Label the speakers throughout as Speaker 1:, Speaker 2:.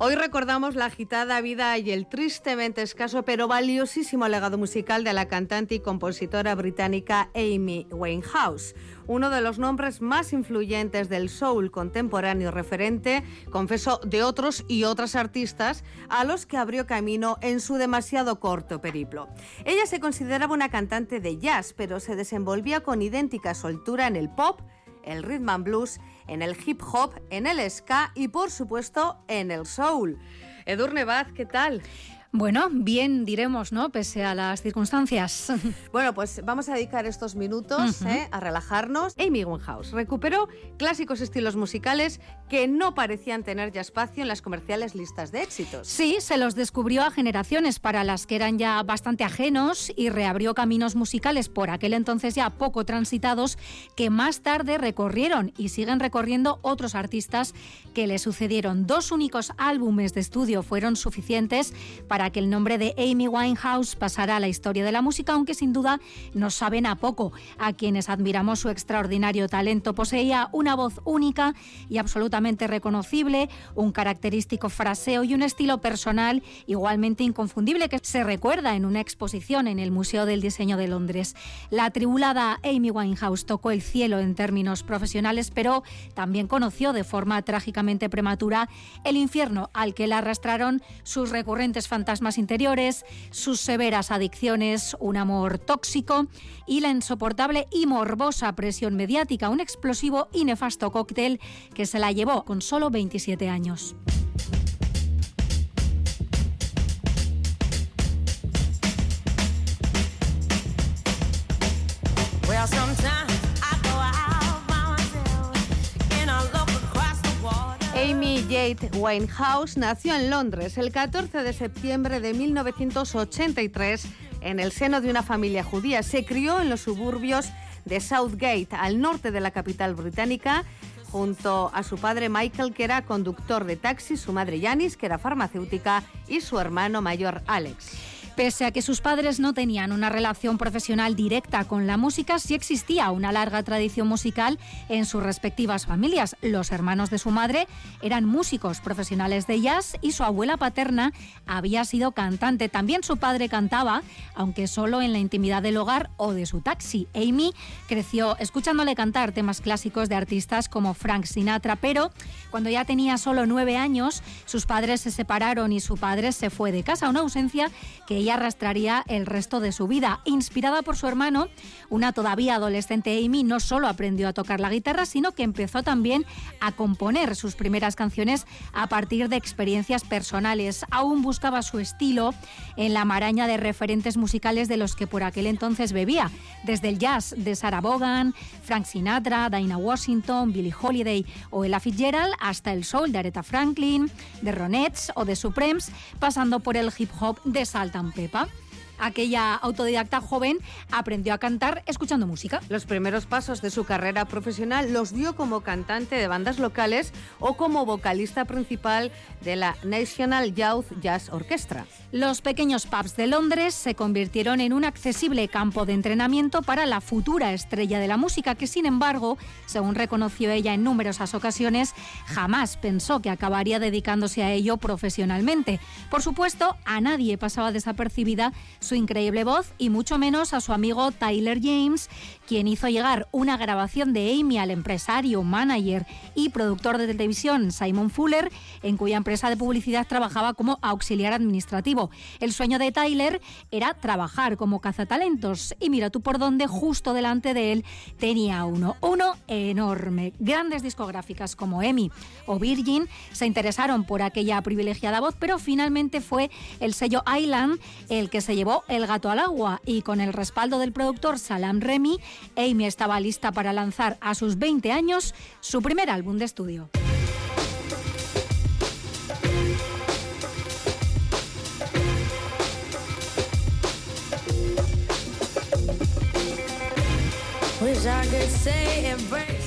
Speaker 1: Hoy recordamos la agitada vida y el tristemente escaso pero valiosísimo legado musical de la cantante y compositora británica Amy Winehouse, uno de los nombres más influyentes del soul contemporáneo referente, confeso, de otros y otras artistas a los que abrió camino en su demasiado corto periplo. Ella se consideraba una cantante de jazz, pero se desenvolvía con idéntica soltura en el pop, el rhythm and blues en el hip hop, en el ska y por supuesto en el soul. Edurne Baz, ¿qué tal?
Speaker 2: Bueno, bien diremos, ¿no? Pese a las circunstancias.
Speaker 1: Bueno, pues vamos a dedicar estos minutos ¿eh? a relajarnos. Amy Winehouse recuperó clásicos estilos musicales que no parecían tener ya espacio en las comerciales listas de éxitos.
Speaker 2: Sí, se los descubrió a generaciones para las que eran ya bastante ajenos y reabrió caminos musicales por aquel entonces ya poco transitados que más tarde recorrieron y siguen recorriendo otros artistas que le sucedieron. Dos únicos álbumes de estudio fueron suficientes para para que el nombre de Amy Winehouse pasara a la historia de la música, aunque sin duda nos saben a poco. A quienes admiramos su extraordinario talento, poseía una voz única y absolutamente reconocible, un característico fraseo y un estilo personal igualmente inconfundible que se recuerda en una exposición en el Museo del Diseño de Londres. La tribulada Amy Winehouse tocó el cielo en términos profesionales, pero también conoció de forma trágicamente prematura el infierno al que la arrastraron sus recurrentes fantasmas fantasmas interiores, sus severas adicciones, un amor tóxico y la insoportable y morbosa presión mediática, un explosivo y nefasto cóctel que se la llevó con solo 27 años.
Speaker 1: Amy Jade Winehouse nació en Londres el 14 de septiembre de 1983 en el seno de una familia judía. Se crió en los suburbios de Southgate, al norte de la capital británica, junto a su padre Michael, que era conductor de taxi, su madre Janice, que era farmacéutica, y su hermano mayor Alex.
Speaker 2: Pese a que sus padres no tenían una relación profesional directa con la música, sí existía una larga tradición musical en sus respectivas familias. Los hermanos de su madre eran músicos profesionales de jazz y su abuela paterna había sido cantante. También su padre cantaba, aunque solo en la intimidad del hogar o de su taxi. Amy creció escuchándole cantar temas clásicos de artistas como Frank Sinatra, pero cuando ya tenía solo nueve años, sus padres se separaron y su padre se fue de casa, una ausencia que ella arrastraría el resto de su vida. Inspirada por su hermano, una todavía adolescente Amy no solo aprendió a tocar la guitarra, sino que empezó también a componer sus primeras canciones a partir de experiencias personales. Aún buscaba su estilo en la maraña de referentes musicales de los que por aquel entonces bebía, desde el jazz de Sarah Vaughan, Frank Sinatra, Dinah Washington, Billie Holiday o Ella Fitzgerald, hasta el soul de Aretha Franklin, de Ronettes o de Supremes, pasando por el hip hop de Salt and Pepa aquella autodidacta joven aprendió a cantar escuchando música.
Speaker 1: Los primeros pasos de su carrera profesional los dio como cantante de bandas locales o como vocalista principal de la National Youth Jazz Orchestra.
Speaker 2: Los pequeños pubs de Londres se convirtieron en un accesible campo de entrenamiento para la futura estrella de la música que, sin embargo, según reconoció ella en numerosas ocasiones, jamás pensó que acabaría dedicándose a ello profesionalmente. Por supuesto, a nadie pasaba desapercibida su increíble voz y mucho menos a su amigo Tyler James, quien hizo llegar una grabación de Amy al empresario, manager y productor de televisión Simon Fuller, en cuya empresa de publicidad trabajaba como auxiliar administrativo. El sueño de Tyler era trabajar como cazatalentos y mira tú por dónde justo delante de él tenía uno, uno enorme. Grandes discográficas como Emmy o Virgin se interesaron por aquella privilegiada voz, pero finalmente fue el sello Island el que se llevó el gato al agua y con el respaldo del productor Salam Remy, Amy estaba lista para lanzar a sus 20 años su primer álbum de estudio.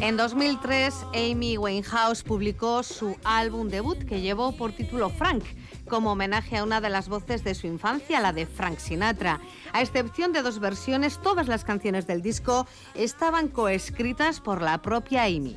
Speaker 1: En 2003, Amy Winehouse publicó su álbum debut que llevó por título Frank como homenaje a una de las voces de su infancia, la de Frank Sinatra. A excepción de dos versiones, todas las canciones del disco estaban coescritas por la propia Amy.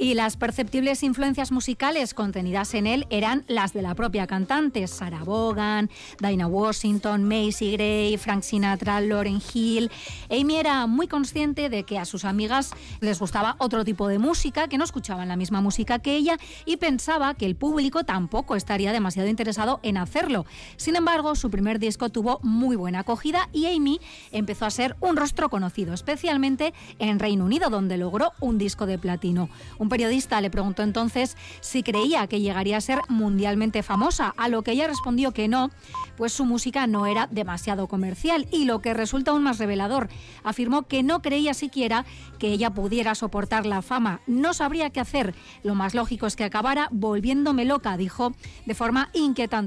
Speaker 2: Y las perceptibles influencias musicales contenidas en él eran las de la propia cantante, Sarah Vaughan, Dinah Washington, Macy Gray, Frank Sinatra, Lauren Hill. Amy era muy consciente de que a sus amigas les gustaba otro tipo de música, que no escuchaban la misma música que ella y pensaba que el público tampoco estaría demasiado interesado en hacerlo. Sin embargo, su primer disco tuvo muy buena acogida y Amy empezó a ser un rostro conocido, especialmente en Reino Unido, donde logró un disco de platino. Un periodista le preguntó entonces si creía que llegaría a ser mundialmente famosa, a lo que ella respondió que no, pues su música no era demasiado comercial y lo que resulta aún más revelador, afirmó que no creía siquiera que ella pudiera soportar la fama, no sabría qué hacer, lo más lógico es que acabara volviéndome loca, dijo de forma inquietante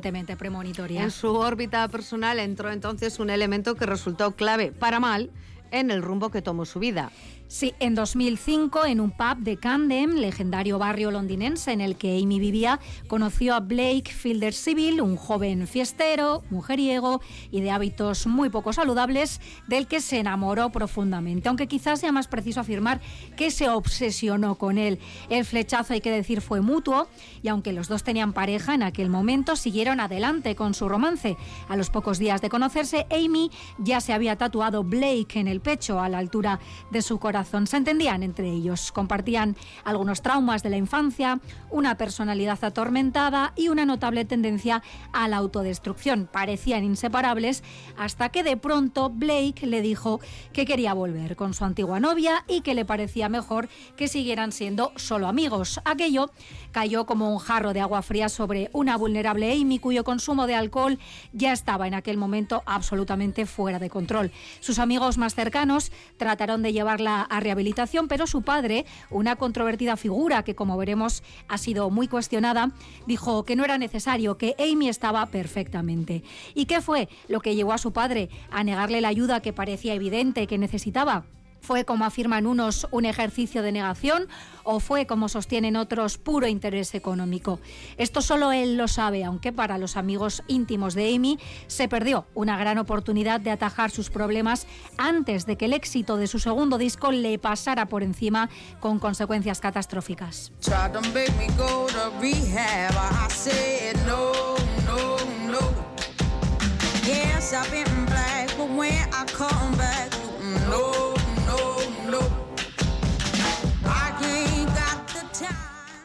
Speaker 1: En su órbita personal entró entonces un elemento que resultó clave, para mal, en el rumbo que tomó su vida.
Speaker 2: Sí, en 2005, en un pub de Camden, legendario barrio londinense en el que Amy vivía, conoció a Blake Fielder Civil, un joven fiestero, mujeriego y de hábitos muy poco saludables, del que se enamoró profundamente, aunque quizás sea más preciso afirmar que se obsesionó con él. El flechazo, hay que decir, fue mutuo y aunque los dos tenían pareja en aquel momento, siguieron adelante con su romance. A los pocos días de conocerse, Amy ya se había tatuado Blake en el pecho a la altura de su corazón se entendían entre ellos, compartían algunos traumas de la infancia, una personalidad atormentada y una notable tendencia a la autodestrucción. Parecían inseparables hasta que de pronto Blake le dijo que quería volver con su antigua novia y que le parecía mejor que siguieran siendo solo amigos. Aquello cayó como un jarro de agua fría sobre una vulnerable Amy cuyo consumo de alcohol ya estaba en aquel momento absolutamente fuera de control. Sus amigos más cercanos trataron de llevarla a rehabilitación, pero su padre, una controvertida figura que como veremos ha sido muy cuestionada, dijo que no era necesario, que Amy estaba perfectamente. ¿Y qué fue lo que llevó a su padre a negarle la ayuda que parecía evidente que necesitaba? ¿Fue, como afirman unos, un ejercicio de negación o fue, como sostienen otros, puro interés económico? Esto solo él lo sabe, aunque para los amigos íntimos de Amy se perdió una gran oportunidad de atajar sus problemas antes de que el éxito de su segundo disco le pasara por encima con consecuencias catastróficas.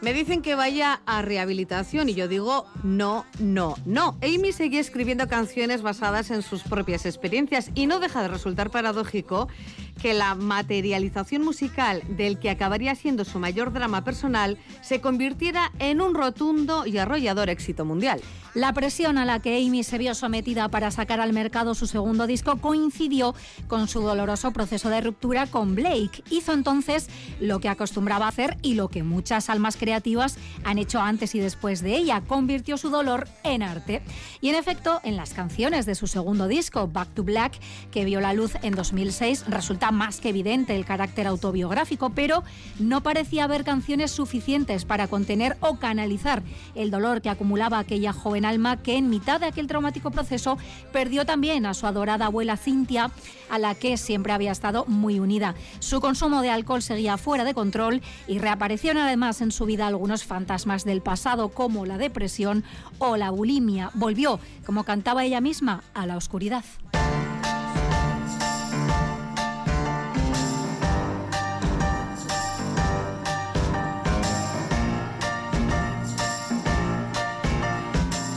Speaker 1: Me dicen que vaya a rehabilitación y yo digo no, no, no. Amy seguía escribiendo canciones basadas en sus propias experiencias y no deja de resultar paradójico que la materialización musical del que acabaría siendo su mayor drama personal se convirtiera en un rotundo y arrollador éxito mundial.
Speaker 2: La presión a la que Amy se vio sometida para sacar al mercado su segundo disco coincidió con su doloroso proceso de ruptura con Blake. Hizo entonces lo que acostumbraba hacer y lo que muchas almas creativas han hecho antes y después de ella, convirtió su dolor en arte. Y en efecto, en las canciones de su segundo disco, Back to Black, que vio la luz en 2006, resulta más que evidente el carácter autobiográfico, pero no parecía haber canciones suficientes para contener o canalizar el dolor que acumulaba aquella joven alma que en mitad de aquel traumático proceso perdió también a su adorada abuela Cintia, a la que siempre había estado muy unida. Su consumo de alcohol seguía fuera de control y reaparecieron además en su vida algunos fantasmas del pasado como la depresión o la bulimia. Volvió, como cantaba ella misma, a la oscuridad.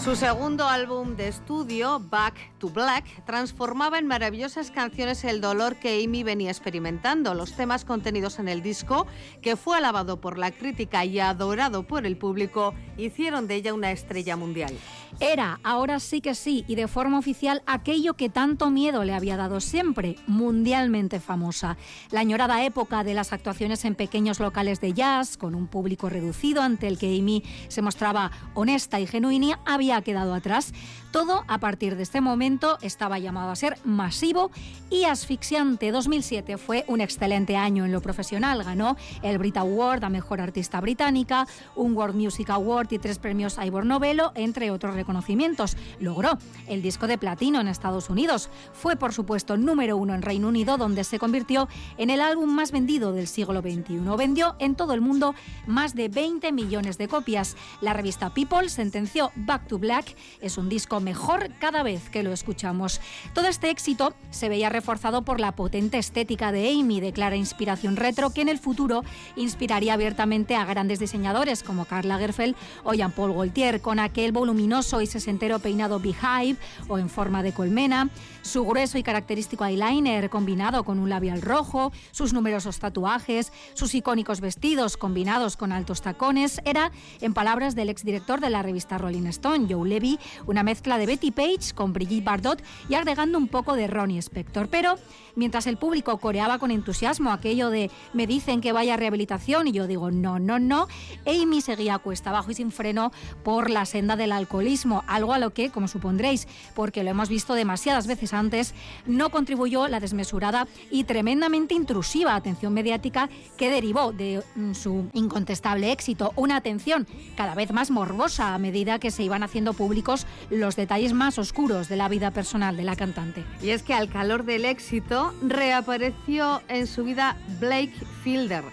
Speaker 1: Su segundo álbum de estudio, Back to Black, transformaba en maravillosas canciones el dolor que Amy venía experimentando. Los temas contenidos en el disco, que fue alabado por la crítica y adorado por el público, hicieron de ella una estrella mundial.
Speaker 2: Era, ahora sí que sí, y de forma oficial, aquello que tanto miedo le había dado siempre, mundialmente famosa. La añorada época de las actuaciones en pequeños locales de jazz, con un público reducido ante el que Amy se mostraba honesta y genuina, había había quedado atrás. Todo a partir de este momento estaba llamado a ser masivo y asfixiante. 2007 fue un excelente año en lo profesional. Ganó el Brit Award a Mejor Artista Británica, un World Music Award y tres premios Ivor Novello, entre otros reconocimientos. Logró el disco de platino en Estados Unidos. Fue, por supuesto, número uno en Reino Unido, donde se convirtió en el álbum más vendido del siglo XXI. Vendió en todo el mundo más de 20 millones de copias. La revista People sentenció Back to Black es un disco mejor cada vez que lo escuchamos. Todo este éxito se veía reforzado por la potente estética de Amy, de clara inspiración retro, que en el futuro inspiraría abiertamente a grandes diseñadores como Karl Lagerfeld o Jean-Paul Gaultier, con aquel voluminoso y sesentero peinado beehive o en forma de colmena, su grueso y característico eyeliner combinado con un labial rojo, sus numerosos tatuajes, sus icónicos vestidos combinados con altos tacones, era, en palabras del exdirector de la revista Rolling Stone, Joe Levy, una mezcla de Betty Page con Brigitte Bardot y agregando un poco de Ronnie Spector. Pero mientras el público coreaba con entusiasmo aquello de me dicen que vaya a rehabilitación y yo digo no, no, no, Amy seguía cuesta abajo y sin freno por la senda del alcoholismo, algo a lo que, como supondréis, porque lo hemos visto demasiadas veces antes, no contribuyó la desmesurada y tremendamente intrusiva atención mediática que derivó de mm, su incontestable éxito, una atención cada vez más morbosa a medida que se iban haciendo públicos los detalles más oscuros de la vida personal de la cantante.
Speaker 1: Y es que al calor del éxito reapareció en su vida Blake Fielder,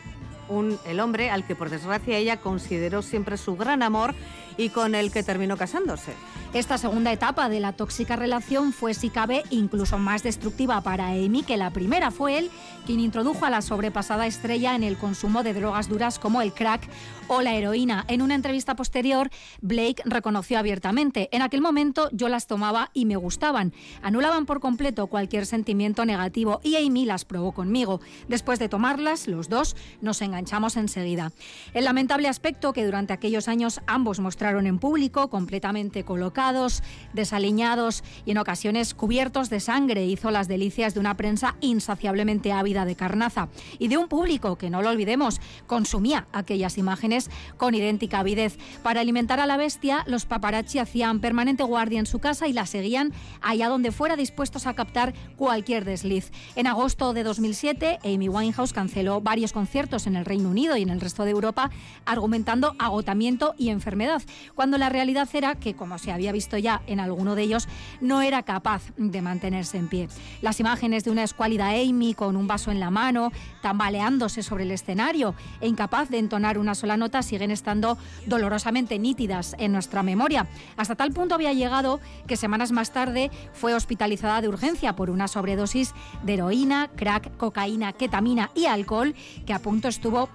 Speaker 1: un, el hombre al que por desgracia ella consideró siempre su gran amor y con el que terminó casándose.
Speaker 2: Esta segunda etapa de la tóxica relación fue, si cabe, incluso más destructiva para Amy que la primera. Fue él quien introdujo a la sobrepasada estrella en el consumo de drogas duras como el crack o la heroína. En una entrevista posterior, Blake reconoció abiertamente, en aquel momento yo las tomaba y me gustaban. Anulaban por completo cualquier sentimiento negativo y Amy las probó conmigo. Después de tomarlas, los dos nos enganchamos enseguida. El lamentable aspecto que durante aquellos años ambos mostraron en público, completamente colocados, desaliñados y en ocasiones cubiertos de sangre, hizo las delicias de una prensa insaciablemente ávida de carnaza y de un público que, no lo olvidemos, consumía aquellas imágenes con idéntica avidez. Para alimentar a la bestia, los paparazzi hacían permanente guardia en su casa y la seguían allá donde fuera dispuestos a captar cualquier desliz. En agosto de 2007, Amy Winehouse canceló varios conciertos en el Reino Unido y en el resto de Europa, argumentando agotamiento y enfermedad, cuando la realidad era que, como se había visto ya en alguno de ellos, no era capaz de mantenerse en pie. Las imágenes de una escuálida Amy con un vaso en la mano, tambaleándose sobre el escenario e incapaz de entonar una sola nota siguen estando dolorosamente nítidas en nuestra memoria. Hasta tal punto había llegado que semanas más tarde fue hospitalizada de urgencia por una sobredosis de heroína, crack, cocaína, ketamina y alcohol que a punto estuvo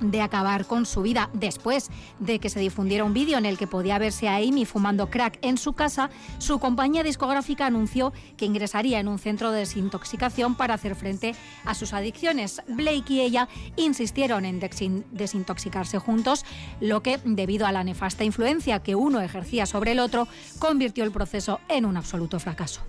Speaker 2: de acabar con su vida. Después de que se difundiera un vídeo en el que podía verse a Amy fumando crack en su casa, su compañía discográfica anunció que ingresaría en un centro de desintoxicación para hacer frente a sus adicciones. Blake y ella insistieron en desintoxicarse juntos, lo que, debido a la nefasta influencia que uno ejercía sobre el otro, convirtió el proceso en un absoluto fracaso.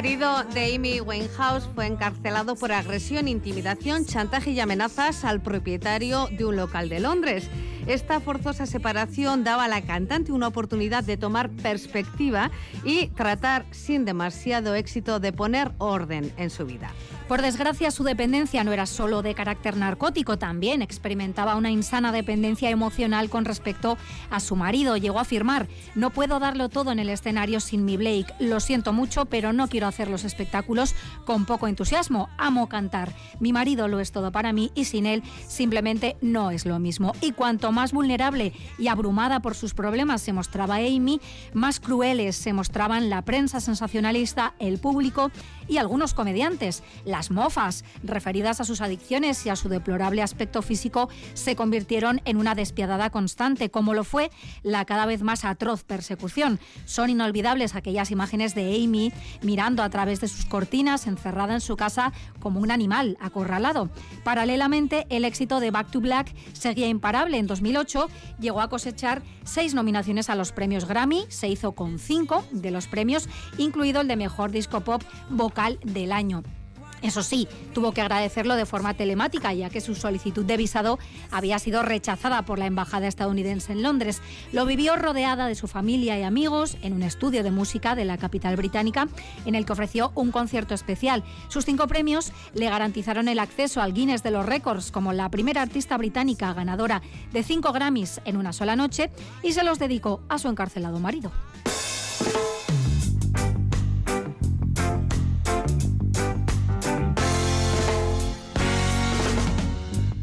Speaker 1: Marido de Amy Winehouse fue encarcelado por agresión, intimidación, chantaje y amenazas al propietario de un local de Londres. Esta forzosa separación daba a la cantante una oportunidad de tomar perspectiva y tratar sin demasiado éxito de poner orden en su vida.
Speaker 2: Por desgracia, su dependencia no era solo de carácter narcótico, también experimentaba una insana dependencia emocional con respecto a su marido. Llegó a afirmar, no puedo darlo todo en el escenario sin mi Blake, lo siento mucho, pero no quiero hacer los espectáculos con poco entusiasmo, amo cantar, mi marido lo es todo para mí y sin él simplemente no es lo mismo. Y cuanto más vulnerable y abrumada por sus problemas se mostraba Amy, más crueles se mostraban la prensa sensacionalista, el público y algunos comediantes. Las mofas, referidas a sus adicciones y a su deplorable aspecto físico, se convirtieron en una despiadada constante, como lo fue la cada vez más atroz persecución. Son inolvidables aquellas imágenes de Amy mirando a través de sus cortinas, encerrada en su casa como un animal acorralado. Paralelamente, el éxito de Back to Black seguía imparable. En 2000 2008 llegó a cosechar seis nominaciones a los premios Grammy, se hizo con cinco de los premios, incluido el de Mejor Disco Pop Vocal del Año. Eso sí, tuvo que agradecerlo de forma telemática, ya que su solicitud de visado había sido rechazada por la Embajada estadounidense en Londres. Lo vivió rodeada de su familia y amigos en un estudio de música de la capital británica, en el que ofreció un concierto especial. Sus cinco premios le garantizaron el acceso al Guinness de los Récords como la primera artista británica ganadora de cinco Grammys en una sola noche y se los dedicó a su encarcelado marido.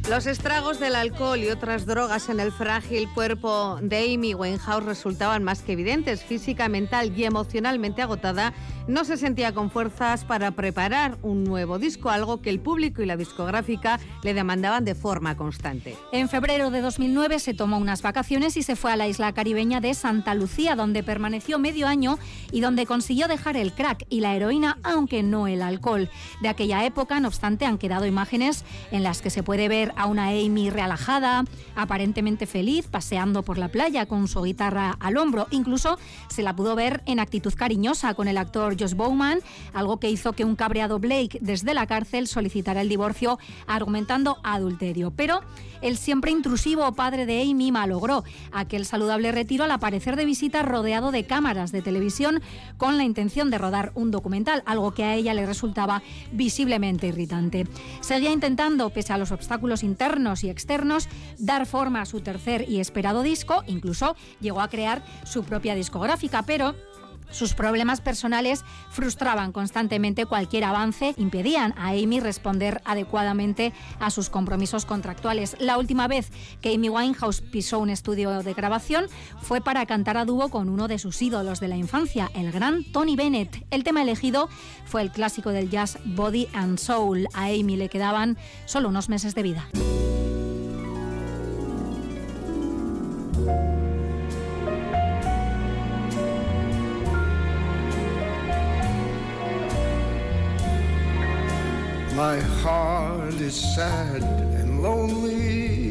Speaker 1: Los estragos del alcohol y otras drogas en el frágil cuerpo de Amy Winehouse resultaban más que evidentes. Física, mental y emocionalmente agotada, no se sentía con fuerzas para preparar un nuevo disco, algo que el público y la discográfica le demandaban de forma constante.
Speaker 2: En febrero de 2009 se tomó unas vacaciones y se fue a la isla caribeña de Santa Lucía, donde permaneció medio año y donde consiguió dejar el crack y la heroína, aunque no el alcohol. De aquella época, no obstante, han quedado imágenes en las que se puede ver a una Amy relajada, aparentemente feliz, paseando por la playa con su guitarra al hombro. Incluso se la pudo ver en actitud cariñosa con el actor Josh Bowman, algo que hizo que un cabreado Blake desde la cárcel solicitara el divorcio argumentando adulterio. Pero el siempre intrusivo padre de Amy malogró aquel saludable retiro al aparecer de visita rodeado de cámaras de televisión con la intención de rodar un documental, algo que a ella le resultaba visiblemente irritante. Seguía intentando, pese a los obstáculos internos y externos, dar forma a su tercer y esperado disco, incluso llegó a crear su propia discográfica, pero sus problemas personales frustraban constantemente cualquier avance, impedían a Amy responder adecuadamente a sus compromisos contractuales. La última vez que Amy Winehouse pisó un estudio de grabación fue para cantar a dúo con uno de sus ídolos de la infancia, el gran Tony Bennett. El tema elegido fue el clásico del jazz Body and Soul. A Amy le quedaban solo unos meses de vida.
Speaker 1: My heart is sad and lonely.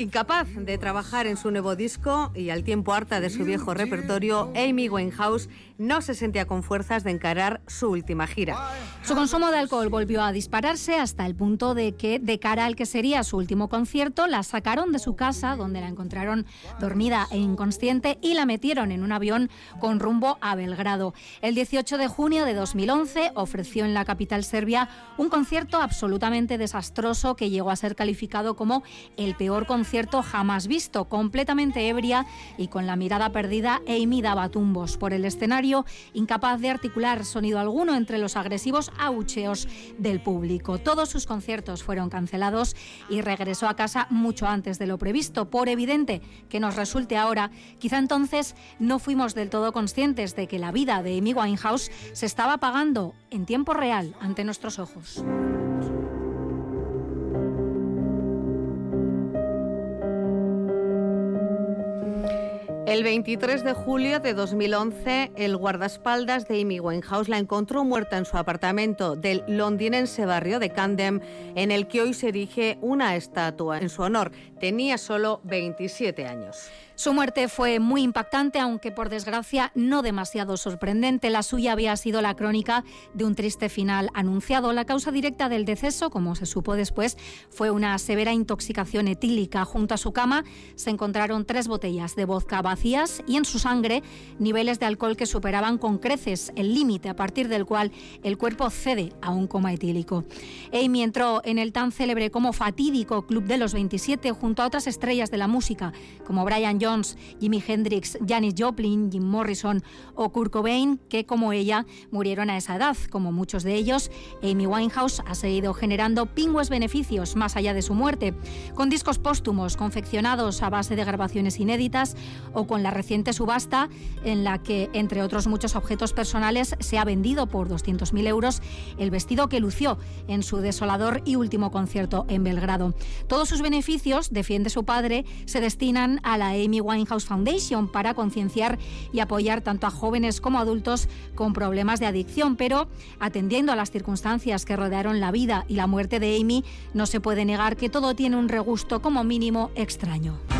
Speaker 1: Incapaz de trabajar en su nuevo disco y al tiempo harta de su viejo repertorio, Amy Winehouse no se sentía con fuerzas de encarar su última gira.
Speaker 2: Su consumo de alcohol volvió a dispararse hasta el punto de que, de cara al que sería su último concierto, la sacaron de su casa, donde la encontraron dormida e inconsciente, y la metieron en un avión con rumbo a Belgrado. El 18 de junio de 2011 ofreció en la capital serbia un concierto absolutamente desastroso que llegó a ser calificado como el peor concierto jamás visto, completamente ebria y con la mirada perdida, Amy daba tumbos por el escenario, incapaz de articular sonido alguno entre los agresivos abucheos del público. Todos sus conciertos fueron cancelados y regresó a casa mucho antes de lo previsto. Por evidente que nos resulte ahora, quizá entonces no fuimos del todo conscientes de que la vida de Amy Winehouse se estaba apagando en tiempo real ante nuestros ojos.
Speaker 1: El 23 de julio de 2011, el guardaespaldas de Amy Winehouse la encontró muerta en su apartamento del londinense barrio de Camden, en el que hoy se erige una estatua en su honor. Tenía solo 27 años.
Speaker 2: Su muerte fue muy impactante, aunque por desgracia no demasiado sorprendente. La suya había sido la crónica de un triste final anunciado. La causa directa del deceso, como se supo después, fue una severa intoxicación etílica. Junto a su cama se encontraron tres botellas de vodka vacías y en su sangre niveles de alcohol que superaban con creces el límite a partir del cual el cuerpo cede a un coma etílico. Amy entró en el tan célebre como fatídico Club de los 27 junto a otras estrellas de la música, como Brian Jones, Jimi Hendrix, Janis Joplin, Jim Morrison o Kurt Cobain, que como ella murieron a esa edad. Como muchos de ellos, Amy Winehouse ha seguido generando pingües beneficios más allá de su muerte, con discos póstumos confeccionados a base de grabaciones inéditas o con la reciente subasta en la que, entre otros muchos objetos personales, se ha vendido por 200.000 euros el vestido que lució en su desolador y último concierto en Belgrado. Todos sus beneficios, defiende su padre, se destinan a la Winehouse Foundation para concienciar y apoyar tanto a jóvenes como adultos con problemas de adicción, pero atendiendo a las circunstancias que rodearon la vida y la muerte de Amy, no se puede negar que todo tiene un regusto como mínimo extraño.